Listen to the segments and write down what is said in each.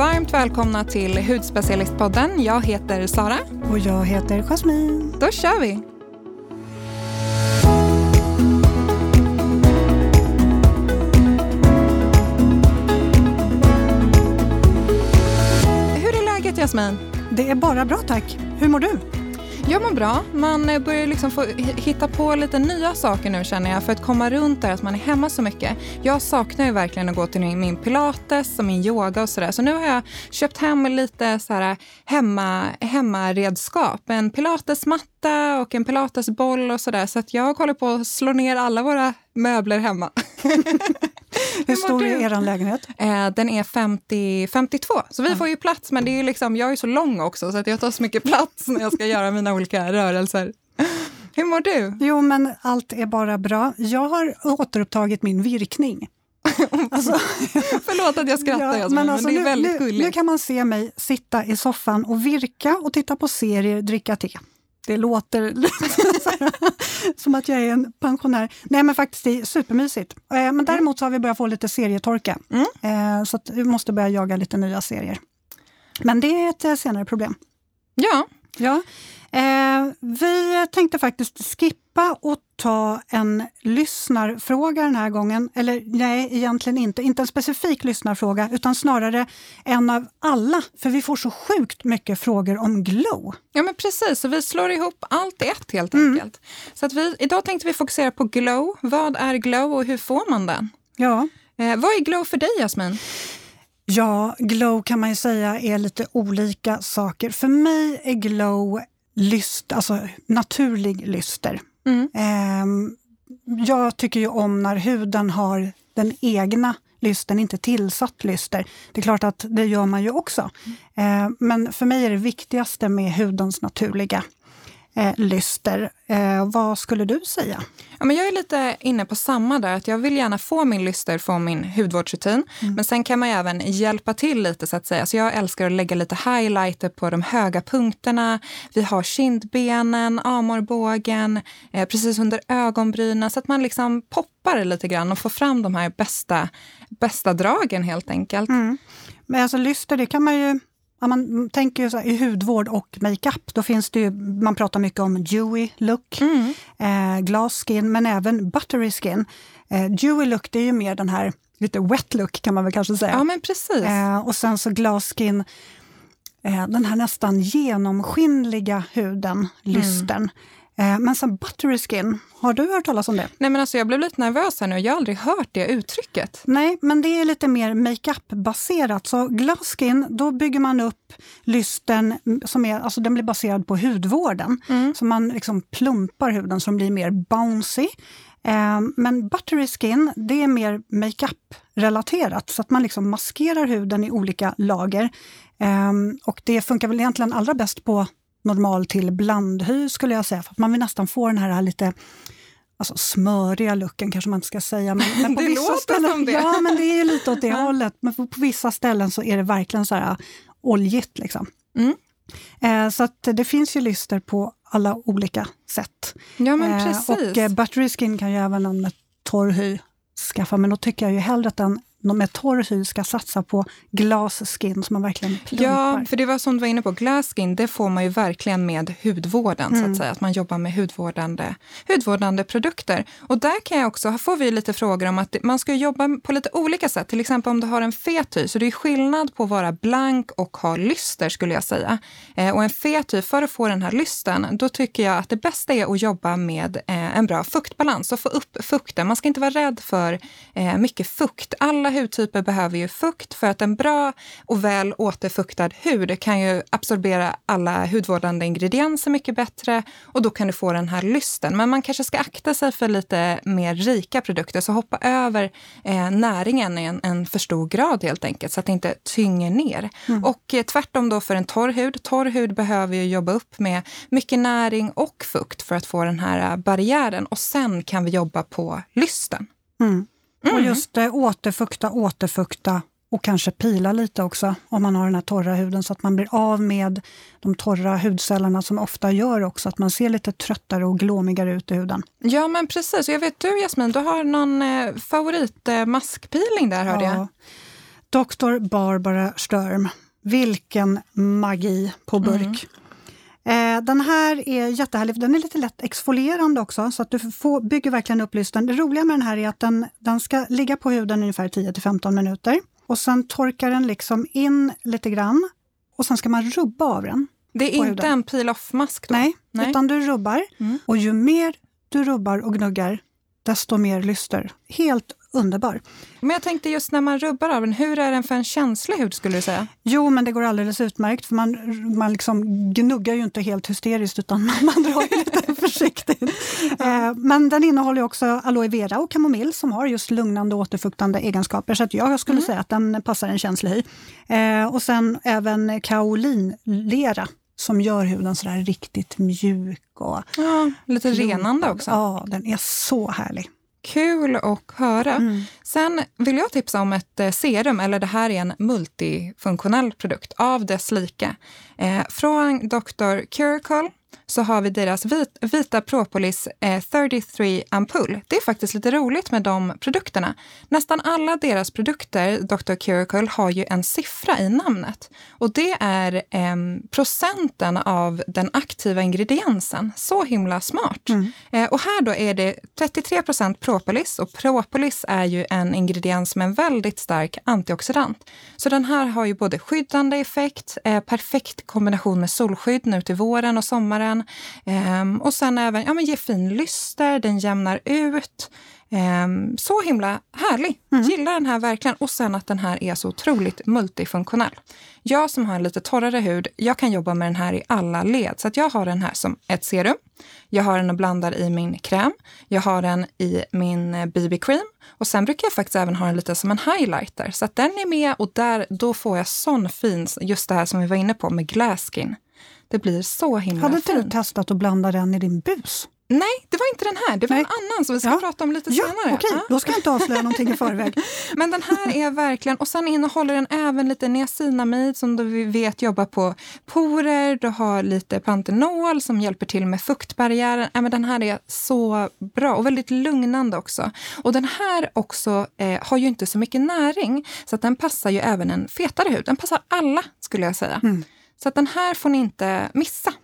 varmt välkomna till Hudspecialistpodden. Jag heter Sara. Och jag heter Jasmine. Då kör vi! Hur är läget Jasmine? Det är bara bra tack. Hur mår du? Jag mår bra. Man eh, börjar liksom få hitta på lite nya saker nu känner jag för att komma runt där att man är hemma så mycket. Jag saknar ju verkligen att gå till min pilates och min yoga och sådär. Så nu har jag köpt hem lite så här eh, hemma, hemmaredskap. En pilatesmatta och en pilatesboll och sådär. Så att jag håller på att slå ner alla våra möbler hemma. Hur stor är er lägenhet? Eh, den är 50, 52, så vi ja. får ju plats. Men det är liksom, jag är så lång också så att jag tar så mycket plats när jag ska göra mina olika rörelser. Hur mår du? Jo, men allt är bara bra. Jag har återupptagit min virkning. alltså, Förlåt att jag skrattar, ja, men, alltså, men det är väldigt gulligt. Nu kan man se mig sitta i soffan och virka och titta på serier, dricka te. Det låter som att jag är en pensionär. Nej men faktiskt det är supermysigt. Eh, men mm. däremot så har vi börjat få lite serietorka. Mm. Eh, så vi måste börja jaga lite nya serier. Men det är ett eh, senare problem. Ja. ja. Eh, vi tänkte faktiskt skippa och ta en lyssnarfråga den här gången. Eller nej, egentligen inte. Inte en specifik lyssnarfråga, utan snarare en av alla. För vi får så sjukt mycket frågor om glow. Ja, men precis. Så vi slår ihop allt i ett helt mm. enkelt. Så att vi, idag tänkte vi fokusera på glow. Vad är glow och hur får man den? Ja. Eh, vad är glow för dig, Jasmin? Ja, glow kan man ju säga är lite olika saker. För mig är glow lyst, alltså naturlig lyster. Mm. Eh, jag tycker ju om när huden har den egna lysten, inte tillsatt lyster. Det är klart att det gör man ju också. Eh, men för mig är det viktigaste med hudens naturliga eh, lyster. Eh, vad skulle du säga? Ja, men jag är lite inne på samma där, att jag vill gärna få min lyster från min hudvårdsrutin. Mm. Men sen kan man även hjälpa till lite så att säga. Så jag älskar att lägga lite highlighter på de höga punkterna. Vi har kindbenen, armbågen, eh, precis under ögonbrynen så att man liksom poppar lite grann och får fram de här bästa, bästa dragen helt enkelt. Mm. Men alltså lyster, det kan man ju Ja, man tänker ju så här, i hudvård och makeup, då finns det ju, man pratar mycket om dewy look, mm. eh, glass skin, men även buttery skin. Eh, dewy look, det är ju mer den här lite wet look kan man väl kanske säga. Ja, men precis. Eh, och sen så glass skin, eh, den här nästan genomskinliga huden, mm. lysten. Mm. Eh, men sen buttery skin, har du hört talas om det? Nej men alltså jag blev lite nervös här nu, jag har aldrig hört det uttrycket. Nej, men det är lite mer makeup-baserat. Så glass skin, då bygger man upp lysten, som är, alltså den blir baserad på hudvården. Mm. Så man liksom plumpar huden så den blir mer bouncy. Eh, men buttery skin, det är mer makeup-relaterat, så att man liksom maskerar huden i olika lager. Eh, och det funkar väl egentligen allra bäst på normal till blandhy skulle jag säga. För att man vill nästan få den här lite alltså smöriga looken kanske man inte ska säga. Men, men på det vissa låter ställen, som det. Ja, men det är lite åt det hållet. Men på, på, vissa ställen så är det verkligen så här oljigt. Liksom. Mm. Eh, så att det finns ju lyster på alla olika sätt. Ja, men precis. Eh, och eh, buttery skin kan ju även någon med torr hy skaffa, men då tycker jag ju hellre att den med torr hy ska satsa på glasskin som man verkligen plumpar. Ja, för det var som du var inne på, glasskin, det får man ju verkligen med hudvården, mm. så att mm. säga. Att man jobbar med hudvårdande, hudvårdande produkter. Och där kan jag också, får vi lite frågor om att man ska jobba på lite olika sätt. Till exempel om du har en fet hy, så det är skillnad på att vara blank och ha lyster skulle jag säga. Eh, och en fet hy, för att få den här lysten, då tycker jag att det bästa är att jobba med eh, en bra fuktbalans och få upp fukten. Man ska inte vara rädd för eh, mycket fukt. Alla hudtyper behöver ju fukt för att en bra och väl återfuktad hud kan ju absorbera alla hudvårdande ingredienser mycket bättre och då kan du få den här lysten. Men man kanske ska akta sig för lite mer rika produkter, så hoppa över eh, näringen i en, en, för stor grad helt enkelt, så att det inte tynger ner. Mm. Och eh, tvärtom då för en torr hud. Torr hud behöver ju jobba upp med mycket näring och fukt för att få den här barriären och sen kan vi jobba på lysten. Mm. Mm. Och just eh, återfukta, återfukta och kanske pila lite också om man har den här torra huden så att man blir av med de torra hudcellerna som ofta gör också att man ser lite tröttare och glåmigare ut i huden. Ja men precis, jag vet du Jasmin, du har någon eh, favoritmaskpeeling där hörde ja. jag. Dr. Barbara Sturm. Vilken magi på burk! Mm. Eh, den här är jättehärlig, den är lite lätt exfolierande också, så att du får, bygger verkligen upp lysten. Det roliga med den här är att den, den ska ligga på huden ungefär 10 15 minuter. Och sen torkar den liksom in lite grann och sen ska man rubba av den. Det är inte huden. en peel-off-mask då? Nej, Nej, utan du rubbar. Mm. Och ju mer du rubbar och gnuggar, desto mer lyster. Helt underbar. Men jag tänkte just när man rubbar av den, hur är den för en känslig hud skulle du säga? Jo, men det går alldeles utmärkt för man, man liksom gnuggar ju inte helt hysteriskt utan man drar lite försiktigt. Eh, men den innehåller också aloe vera och kamomill som har just lugnande och återfuktande egenskaper så att jag skulle mm. säga att den passar en känslig hy. Eh, och sen även kaolinlera som gör huden sådär riktigt mjuk. Och ja, lite renande också. Ja, den är så härlig. Kul att höra. Mm. Sen vill jag tipsa om ett eh, serum, eller det här är en multifunktionell produkt av dess like. Eh, från Dr. Curacle så har vi deras vit, vita propolis eh, 33 ampull. Det är faktiskt lite roligt med de produkterna. Nästan alla deras produkter, Dr. Curacle, har ju en siffra i namnet. Och det är eh, procenten av den aktiva ingrediensen. Så himla smart. Mm. Eh, och här då är det 33 procent propolis och propolis är ju en ingrediens med en väldigt stark antioxidant. Så den här har ju både skyddande effekt, eh, perfekt kombination med solskydd nu till våren och sommaren Um, och sen även ja, men ge fin lyster, den jämnar ut. Um, så himla härlig! Mm. Gillar den här verkligen. Och sen att den här är så otroligt multifunktionell. Jag som har en lite torrare hud, jag kan jobba med den här i alla led. Så att jag har den här som ett serum. Jag har den och blandar i min kräm. Jag har den i min BB-cream. Och sen brukar jag faktiskt även ha den lite som en highlighter. Så att den är med och där, då får jag sån fin, just det här som vi var inne på med glass skin. Det blir så himla Hade inte du testat att blanda den i din bus? Nej, det var inte den här. Det var Nej. en annan som vi ska ja. prata om lite ja, senare. Okej, ja. då ska jag inte avslöja någonting i förväg. Men den här är verkligen... Och sen innehåller den även lite niacinamid som vi vet jobbar på porer. Du har lite pantenol som hjälper till med fuktbarriären. Äh, men den här är så bra och väldigt lugnande också. Och den här också eh, har ju inte så mycket näring så att den passar ju även en fetare hud. Den passar alla skulle jag säga. Mm. Så att den här får ni inte missa.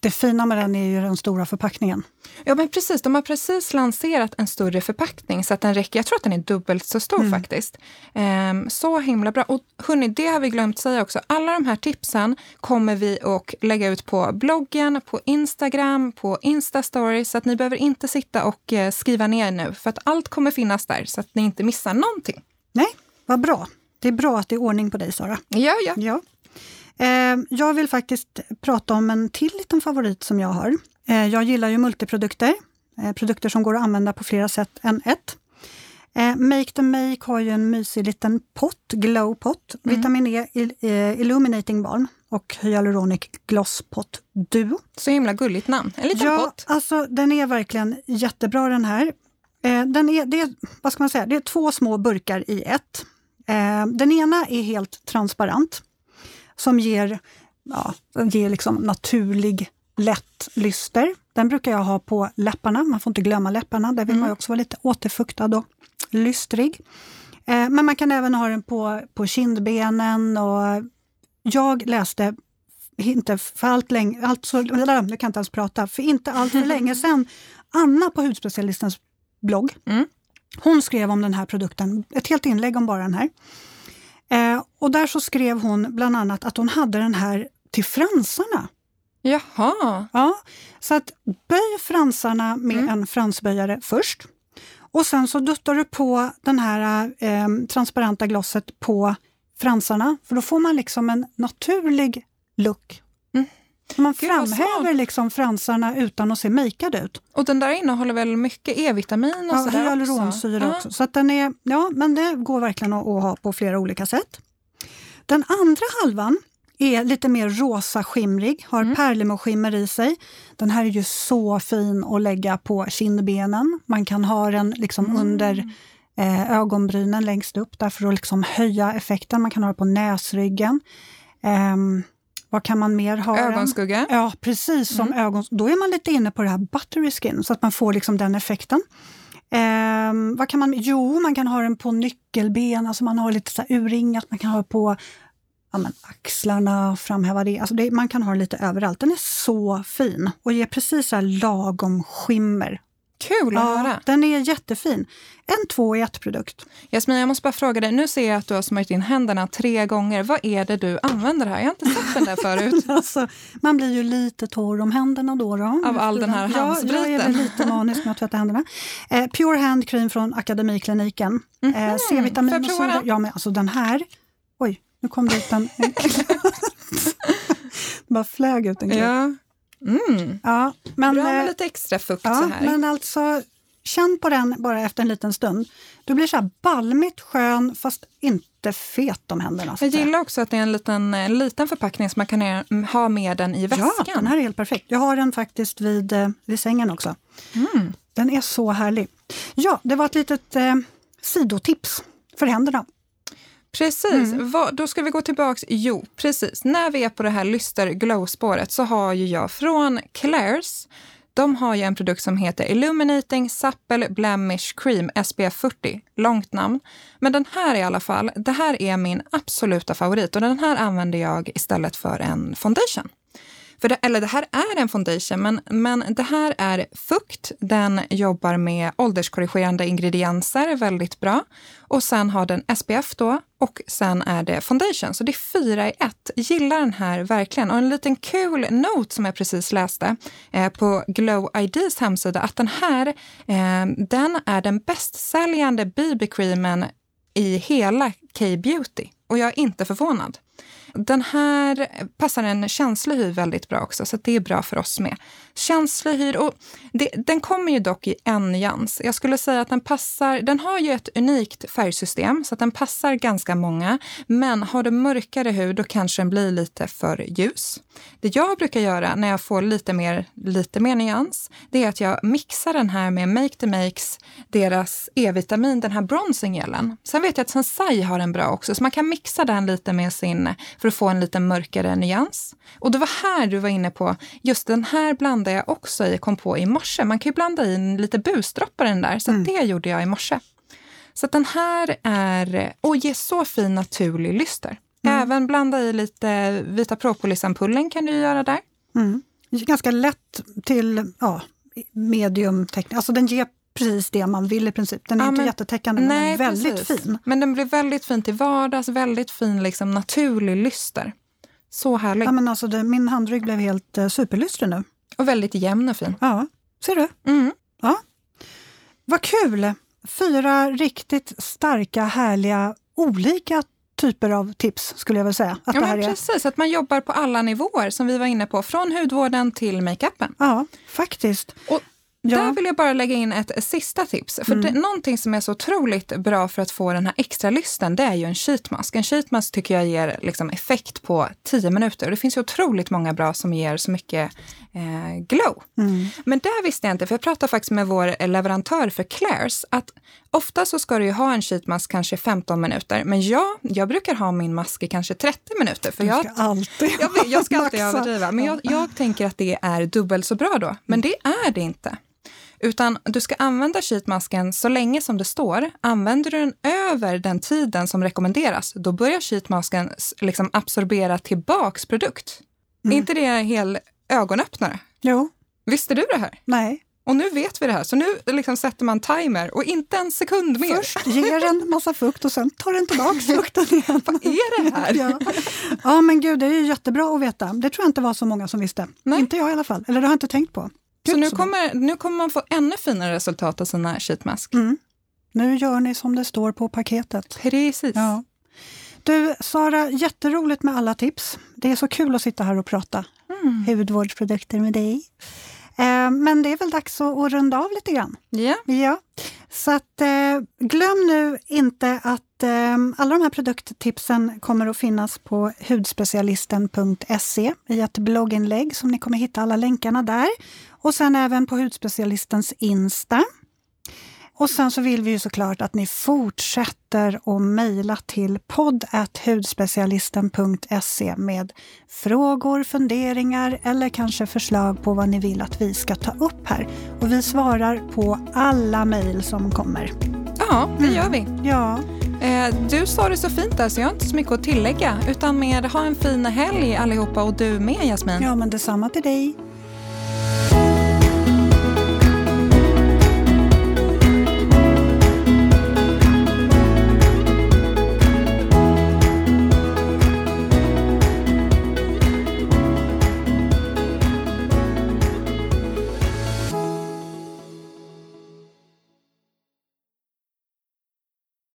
Det fina med den är ju den stora förpackningen. Ja, men precis. De har precis lanserat en större förpackning så att den räcker. Jag tror att den är dubbelt så stor mm. faktiskt. Ehm, så himla bra. Och hörni, det har vi glömt säga också. Alla de här tipsen kommer vi att lägga ut på bloggen, på Instagram, på Instastory så att ni behöver inte sitta och eh, skriva ner nu för att allt kommer finnas där så att ni inte missar någonting. Nej, vad bra. Det är bra att det är ordning på dig, Sara. Ja, ja. ja. Eh, jag vill faktiskt prata om en till liten favorit som jag har. Eh, jag gillar ju multiprodukter, eh, produkter som går att använda på flera sätt än ett. Make the Make har ju en mysig liten pott, glow pot, mm. vitamin E Illuminating Balm och Hyaluronic Gloss Pot Duo. Så himla gulligt namn, en liten ja, pott. Alltså, den är verkligen jättebra den här. Den är, det, är, vad ska man säga, det är två små burkar i ett. Den ena är helt transparent som ger, ja, ger liksom naturlig, lätt lyster. Den brukar jag ha på läpparna, man får inte glömma läpparna. Där vill mm. man också vara lite återfuktad och lystrig. Eh, men man kan även ha den på, på kindbenen. Och jag läste inte för allt länge, alltså, jag kan inte ens prata, för inte allt för länge sedan, Anna på Hudspecialistens blogg, mm. hon skrev om den här produkten, ett helt inlägg om bara den här. Och där så skrev hon bland annat att hon hade den här till fransarna. Jaha. Ja, så att böj fransarna med mm. en fransböjare först. Och sen så duttar du på den här eh, transparenta glosset på fransarna, för då får man liksom en naturlig look. Mm. Man framhäver liksom fransarna utan att se makead ut. Och den där innehåller väl mycket E-vitamin och ja, sådär hyaluronsyra också. också. Så att den är, ja, men det går verkligen att, att ha på flera olika sätt. Den andra halvan är lite mer rosa skimrig, har mm. pärlemorskimmer i sig. Den här är ju så fin att lägga på kindbenen. Man kan ha den liksom mm. under eh, ögonbrynen längst upp där för att liksom höja effekten. Man kan ha den på näsryggen. Um, vad kan man mer ha? Ögonskugga? Ja, precis som mm. ögon. Då är man lite inne på det här buttery skin, så att man får liksom den effekten. Eh, vad kan man, jo, man kan ha den på nyckelben, alltså man har lite så här urringat, man kan ha på ja, men, axlarna, framhäva det. Alltså det. Man kan ha den lite överallt. Den är så fin och ger precis så lagom skimmer. Kul att ja, höra! Den är jättefin. En två i ett-produkt. Jasmin, jag måste bara fråga dig. Nu ser jag att du har smörjt in händerna tre gånger. Vad är det du använder här? Jag har inte sett den där förut. alltså, man blir ju lite torr om händerna då. då Av all den här handspriten? Ja, jag är lite manisk med att tvätta händerna. Eh, Pure Hand Cream från Akademikliniken. Mm -hmm. eh, C-vitamin Får jag prova den? Ja, men alltså den här... Oj, nu kom det ut en... bara flög ut en grej. Ja. Mm. Ja, men, Bra med eh, lite extra fukt ja, så här. Men alltså, känn på den bara efter en liten stund. Du blir så här balmigt skön fast inte fet om händerna. Jag gillar också att det är en liten, en liten förpackning som man kan ha med den i väskan. Ja, den här är helt perfekt. Jag har den faktiskt vid, eh, vid sängen också. Mm. Den är så härlig. Ja, det var ett litet eh, sidotips för händerna. Precis, mm. Vad, då ska vi gå tillbaks. Jo, precis. När vi är på det här lyster glow-spåret så har ju jag från Claire's de har ju en produkt som heter Illuminating Supple Blemish Cream SPF 40. Långt namn. Men den här i alla fall, det här är min absoluta favorit och den här använder jag istället för en foundation. För det, eller det här är en foundation, men, men det här är fukt. Den jobbar med ålderskorrigerande ingredienser väldigt bra. Och sen har den SPF då och sen är det foundation. Så det är fyra i ett. Gillar den här verkligen. Och en liten kul note som jag precis läste eh, på Glow IDs hemsida att den här, eh, den är den bästsäljande BB-creamen i hela K-beauty. Och jag är inte förvånad. Den här passar en känslig hy väldigt bra också, så det är bra för oss med. Känslig hy, och det, den kommer ju dock i en nyans. Jag skulle säga att den passar, den har ju ett unikt färgsystem så att den passar ganska många. Men har du mörkare hud då kanske den blir lite för ljus. Det jag brukar göra när jag får lite mer, lite mer nyans, det är att jag mixar den här med Make the Makes, deras E-vitamin, den här bronzinggelen. Sen vet jag att Sensai har en bra också, så man kan mixa den lite med sin, för att få en lite mörkare nyans. Och det var här du var inne på, just den här blandade jag också i, kom på i morse. Man kan ju blanda in lite busdroppar i den där, så mm. det gjorde jag i morse. Så den här är, och ger så fin naturlig lyster. Mm. Även blanda i lite vita propolisampullen kan du göra där. Mm. Ganska lätt till ja, medium. Alltså den ger precis det man vill i princip. Den är ja, inte men, jättetäckande men nej, den är väldigt precis. fin. Men den blir väldigt fin till vardags, väldigt fin liksom, naturlig lyster. Så härlig. Ja, men alltså det, min handrygg blev helt uh, superlystrig nu. Och väldigt jämn och fin. Ja, ser du? Mm. Ja. Vad kul! Fyra riktigt starka, härliga, olika typer av tips skulle jag vilja säga. Att ja, men precis, att man jobbar på alla nivåer som vi var inne på, från hudvården till makeupen. Ja, faktiskt. Och Ja. Där vill jag bara lägga in ett sista tips. För mm. det, någonting som är så otroligt bra för att få den här extra lysten, det är ju en sheetmask. En sheetmask tycker jag ger liksom effekt på 10 minuter. Och det finns ju otroligt många bra som ger så mycket eh, glow. Mm. Men där visste jag inte, för jag pratade faktiskt med vår leverantör för Claire's, att ofta så ska du ju ha en sheetmask kanske 15 minuter. Men jag, jag brukar ha min mask i kanske 30 minuter. För du ska jag, alltid jag, jag ska alltid överdriva. Men jag, jag tänker att det är dubbelt så bra då. Men det är det inte. Utan du ska använda sheetmasken så länge som det står. Använder du den över den tiden som rekommenderas, då börjar sheetmasken liksom absorbera tillbaks produkt. Mm. Är inte det en hel ögonöppnare? Jo. Visste du det här? Nej. Och nu vet vi det här, så nu liksom sätter man timer och inte en sekund mer. Först ger den massa fukt och sen tar den tillbaka fukten igen. Vad är det här? ja. ja, men gud, det är ju jättebra att veta. Det tror jag inte var så många som visste. Nej. Inte jag i alla fall, eller det har jag inte tänkt på. Så nu kommer, nu kommer man få ännu finare resultat av sina sheetmask. Mm. Nu gör ni som det står på paketet. Precis. Ja. Du, Sara, jätteroligt med alla tips. Det är så kul att sitta här och prata mm. hudvårdsprodukter med dig. Eh, men det är väl dags att, runda av lite grann. Yeah. Ja. Så att, eh, glöm nu inte att eh, alla de här produkttipsen kommer att finnas på hudspecialisten.se i ett blogginlägg som ni kommer hitta alla länkarna där. Och sen även på Hudspecialistens Insta. Och sen så vill vi ju såklart att ni fortsätter att mejla till podd.hudspecialisten.se med frågor, funderingar eller kanske förslag på vad ni vill att vi ska ta upp här. Och vi svarar på alla mejl som kommer. Ja, det gör vi. Ja. Eh, du sa det så fint där så jag har inte så mycket att tillägga utan mer ha en fin helg allihopa och du med Jasmin. Ja, men detsamma till dig.